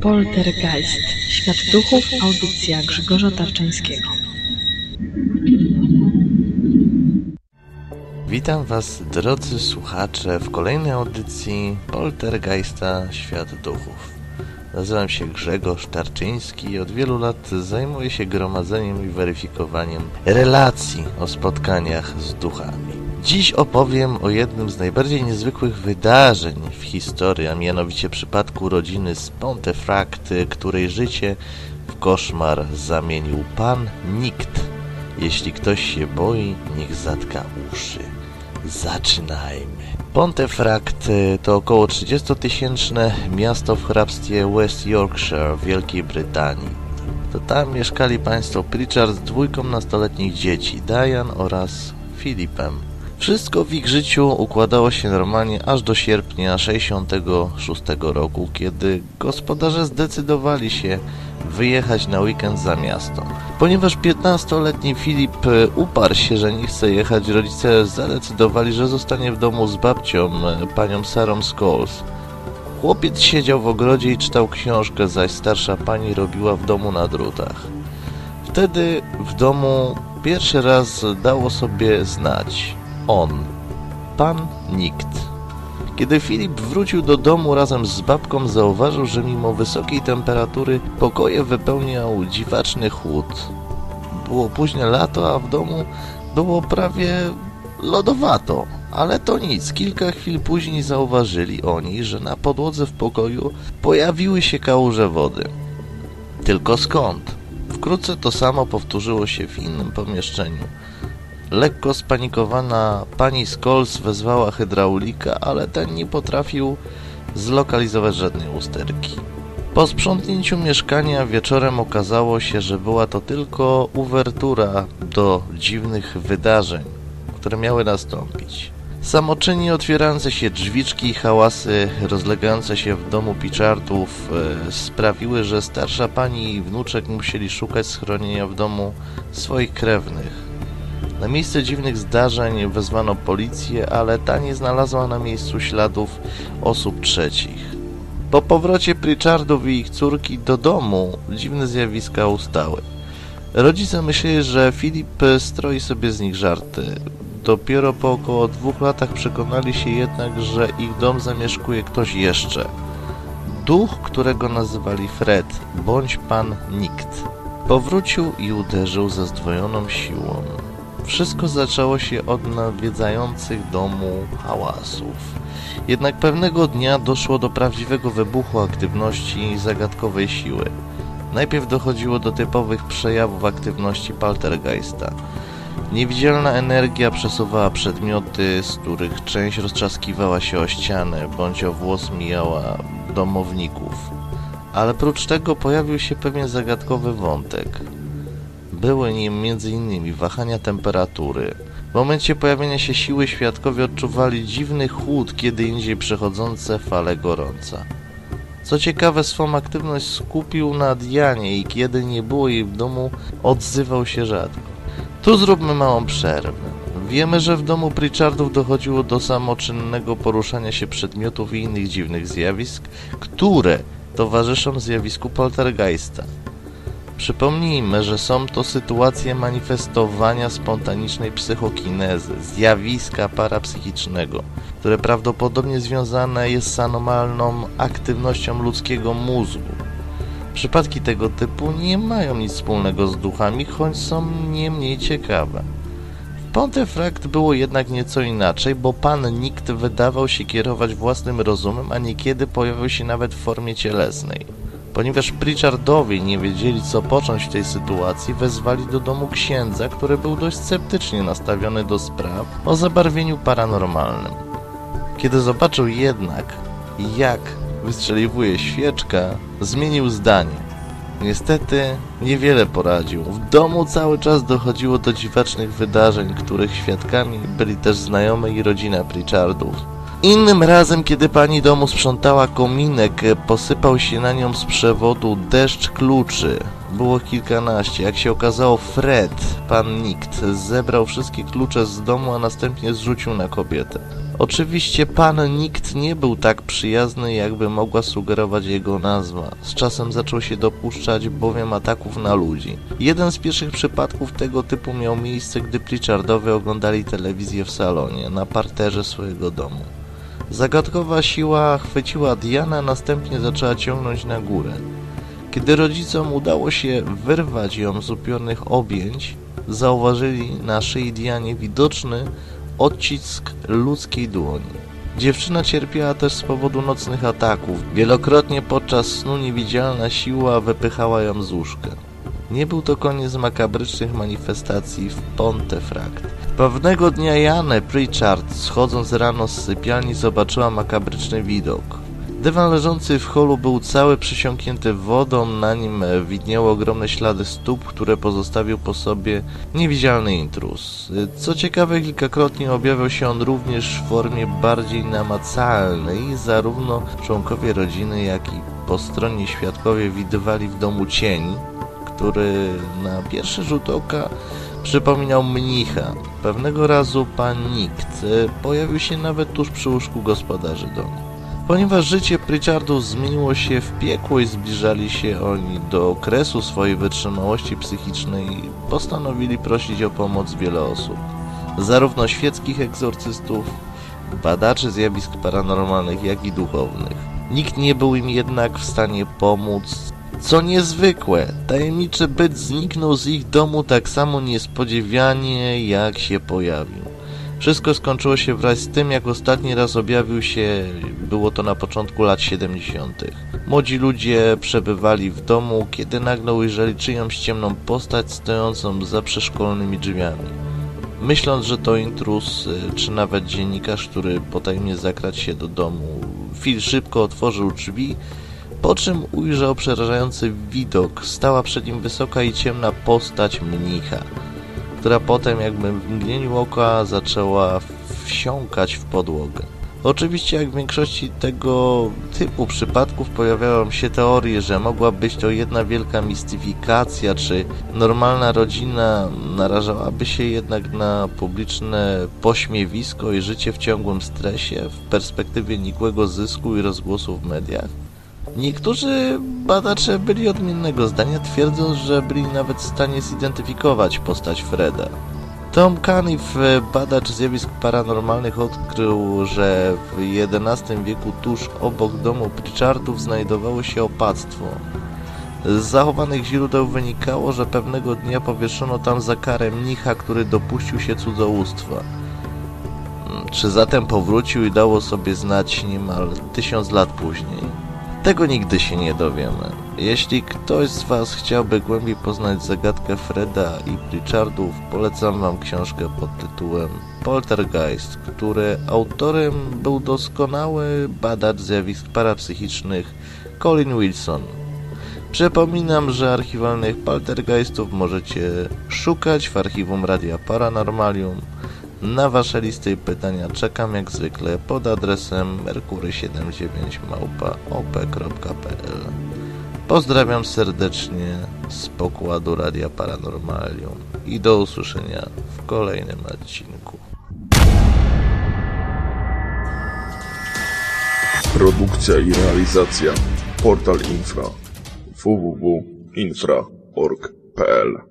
Poltergeist. Świat duchów. Audycja Grzegorza Tarczyńskiego. Witam Was, drodzy słuchacze, w kolejnej audycji Poltergeista Świat Duchów. Nazywam się Grzegorz Tarczyński i od wielu lat zajmuję się gromadzeniem i weryfikowaniem relacji o spotkaniach z duchami. Dziś opowiem o jednym z najbardziej niezwykłych wydarzeń w historii, a mianowicie przypadku rodziny z Pontefract, której życie w koszmar zamienił pan Nikt. Jeśli ktoś się boi, niech zatka uszy. Zaczynajmy. Pontefract to około 30-tysięczne miasto w hrabstwie West Yorkshire w Wielkiej Brytanii. To tam mieszkali państwo Pritchard z dwójką nastoletnich dzieci, Diane oraz Filipem. Wszystko w ich życiu układało się normalnie aż do sierpnia 66 roku, kiedy gospodarze zdecydowali się wyjechać na weekend za miasto. Ponieważ 15-letni Filip uparł się, że nie chce jechać, rodzice zadecydowali, że zostanie w domu z babcią, panią Sarą Scholes. Chłopiec siedział w ogrodzie i czytał książkę, zaś starsza pani robiła w domu na drutach. Wtedy w domu pierwszy raz dało sobie znać on, pan Nikt. Kiedy Filip wrócił do domu razem z babką, zauważył, że mimo wysokiej temperatury pokoje wypełniał dziwaczny chłód. Było późne lato, a w domu było prawie lodowato. Ale to nic, kilka chwil później zauważyli oni, że na podłodze w pokoju pojawiły się kałuże wody. Tylko skąd? Wkrótce to samo powtórzyło się w innym pomieszczeniu. Lekko spanikowana pani Scholes wezwała hydraulika, ale ten nie potrafił zlokalizować żadnej usterki. Po sprzątnięciu mieszkania wieczorem okazało się, że była to tylko uwertura do dziwnych wydarzeń, które miały nastąpić. Samoczynnie otwierające się drzwiczki i hałasy rozlegające się w domu Pichardów e, sprawiły, że starsza pani i wnuczek musieli szukać schronienia w domu swoich krewnych. Na miejsce dziwnych zdarzeń wezwano policję, ale ta nie znalazła na miejscu śladów osób trzecich. Po powrocie Pritchardów i ich córki do domu dziwne zjawiska ustały. Rodzice myśleli, że Filip stroi sobie z nich żarty. Dopiero po około dwóch latach przekonali się jednak, że ich dom zamieszkuje ktoś jeszcze. Duch, którego nazywali Fred, bądź pan Nikt. Powrócił i uderzył ze zdwojoną siłą. Wszystko zaczęło się od nawiedzających domu hałasów. Jednak pewnego dnia doszło do prawdziwego wybuchu aktywności zagadkowej siły. Najpierw dochodziło do typowych przejawów aktywności Poltergeista. Niewidzialna energia przesuwała przedmioty, z których część roztrzaskiwała się o ścianę, bądź o włos mijała domowników. Ale prócz tego pojawił się pewien zagadkowy wątek. Były nim m.in. wahania temperatury. W momencie pojawienia się siły świadkowie odczuwali dziwny chłód, kiedy indziej przechodzące fale gorąca. Co ciekawe, swą aktywność skupił na Dianie i kiedy nie było jej w domu, odzywał się rzadko. Tu zróbmy małą przerwę. Wiemy, że w domu Pritchardów dochodziło do samoczynnego poruszania się przedmiotów i innych dziwnych zjawisk, które towarzyszą zjawisku poltergeista. Przypomnijmy, że są to sytuacje manifestowania spontanicznej psychokinezy, zjawiska parapsychicznego, które prawdopodobnie związane jest z anomalną aktywnością ludzkiego mózgu. Przypadki tego typu nie mają nic wspólnego z duchami, choć są nie mniej ciekawe. W Pontefract było jednak nieco inaczej, bo pan nikt wydawał się kierować własnym rozumem, a niekiedy pojawiał się nawet w formie cielesnej. Ponieważ Pritchardowie nie wiedzieli co począć w tej sytuacji, wezwali do domu księdza, który był dość sceptycznie nastawiony do spraw o zabarwieniu paranormalnym. Kiedy zobaczył jednak, jak wystrzeliwuje świeczka, zmienił zdanie. Niestety niewiele poradził. W domu cały czas dochodziło do dziwacznych wydarzeń, których świadkami byli też znajomi i rodzina Pritchardów. Innym razem, kiedy pani domu sprzątała kominek, posypał się na nią z przewodu deszcz kluczy. Było kilkanaście. Jak się okazało, Fred, pan Nikt, zebrał wszystkie klucze z domu, a następnie zrzucił na kobietę. Oczywiście pan nikt nie był tak przyjazny, jakby mogła sugerować jego nazwa. Z czasem zaczął się dopuszczać bowiem ataków na ludzi. Jeden z pierwszych przypadków tego typu miał miejsce, gdy Pritchardowie oglądali telewizję w salonie, na parterze swojego domu. Zagadkowa siła chwyciła Diana, a następnie zaczęła ciągnąć na górę. Kiedy rodzicom udało się wyrwać ją z upionych objęć, zauważyli na szyi Dianie widoczny odcisk ludzkiej dłoni. Dziewczyna cierpiała też z powodu nocnych ataków. Wielokrotnie podczas snu niewidzialna siła wypychała ją z łóżka. Nie był to koniec makabrycznych manifestacji w Pontefract. Pewnego dnia Janę Pritchard, schodząc rano z sypialni, zobaczyła makabryczny widok. Dywan leżący w holu był cały przysiąknięty wodą, na nim widniały ogromne ślady stóp, które pozostawił po sobie niewidzialny intruz. Co ciekawe, kilkakrotnie objawiał się on również w formie bardziej namacalnej. Zarówno członkowie rodziny, jak i po stronie świadkowie widywali w domu cień, który na pierwszy rzut oka przypominał mnicha. Pewnego razu pan Nikt pojawił się nawet tuż przy łóżku gospodarzy domu. Ponieważ życie Pritchardów zmieniło się w piekło i zbliżali się oni do okresu swojej wytrzymałości psychicznej, postanowili prosić o pomoc wiele osób. Zarówno świeckich egzorcystów, badaczy zjawisk paranormalnych, jak i duchownych. Nikt nie był im jednak w stanie pomóc, co niezwykłe, tajemniczy byt zniknął z ich domu tak samo niespodziewanie, jak się pojawił. Wszystko skończyło się wraz z tym, jak ostatni raz objawił się, było to na początku lat 70. Młodzi ludzie przebywali w domu, kiedy nagle ujrzeli czyjąś ciemną postać stojącą za przeszkolonymi drzwiami. Myśląc, że to intruz, czy nawet dziennikarz, który potajemnie zakrać się do domu, Phil szybko otworzył drzwi, po czym ujrzał przerażający widok. Stała przed nim wysoka i ciemna postać mnicha która potem jakby w mgnieniu oka zaczęła wsiąkać w podłogę. Oczywiście jak w większości tego typu przypadków pojawiają się teorie, że mogła być to jedna wielka mistyfikacja, czy normalna rodzina narażałaby się jednak na publiczne pośmiewisko i życie w ciągłym stresie w perspektywie nikłego zysku i rozgłosu w mediach. Niektórzy badacze byli odmiennego zdania, twierdząc, że byli nawet w stanie zidentyfikować postać Freda. Tom Caniff, badacz zjawisk paranormalnych, odkrył, że w XI wieku tuż obok domu Pritchardów znajdowało się opactwo. Z zachowanych źródeł wynikało, że pewnego dnia powieszono tam za karę mnicha, który dopuścił się cudzołóstwa. Czy zatem powrócił i dało sobie znać niemal tysiąc lat później? Tego nigdy się nie dowiemy. Jeśli ktoś z Was chciałby głębiej poznać zagadkę Freda i Pritchardów, polecam Wam książkę pod tytułem Poltergeist, której autorem był doskonały badacz zjawisk parapsychicznych Colin Wilson. Przypominam, że archiwalnych poltergeistów możecie szukać w archiwum Radia Paranormalium, na Wasze listy i pytania czekam jak zwykle pod adresem merkury79małpa.op.pl Pozdrawiam serdecznie z pokładu Radia Paranormalium i do usłyszenia w kolejnym odcinku. Produkcja i realizacja Portal Infra www.infra.org.pl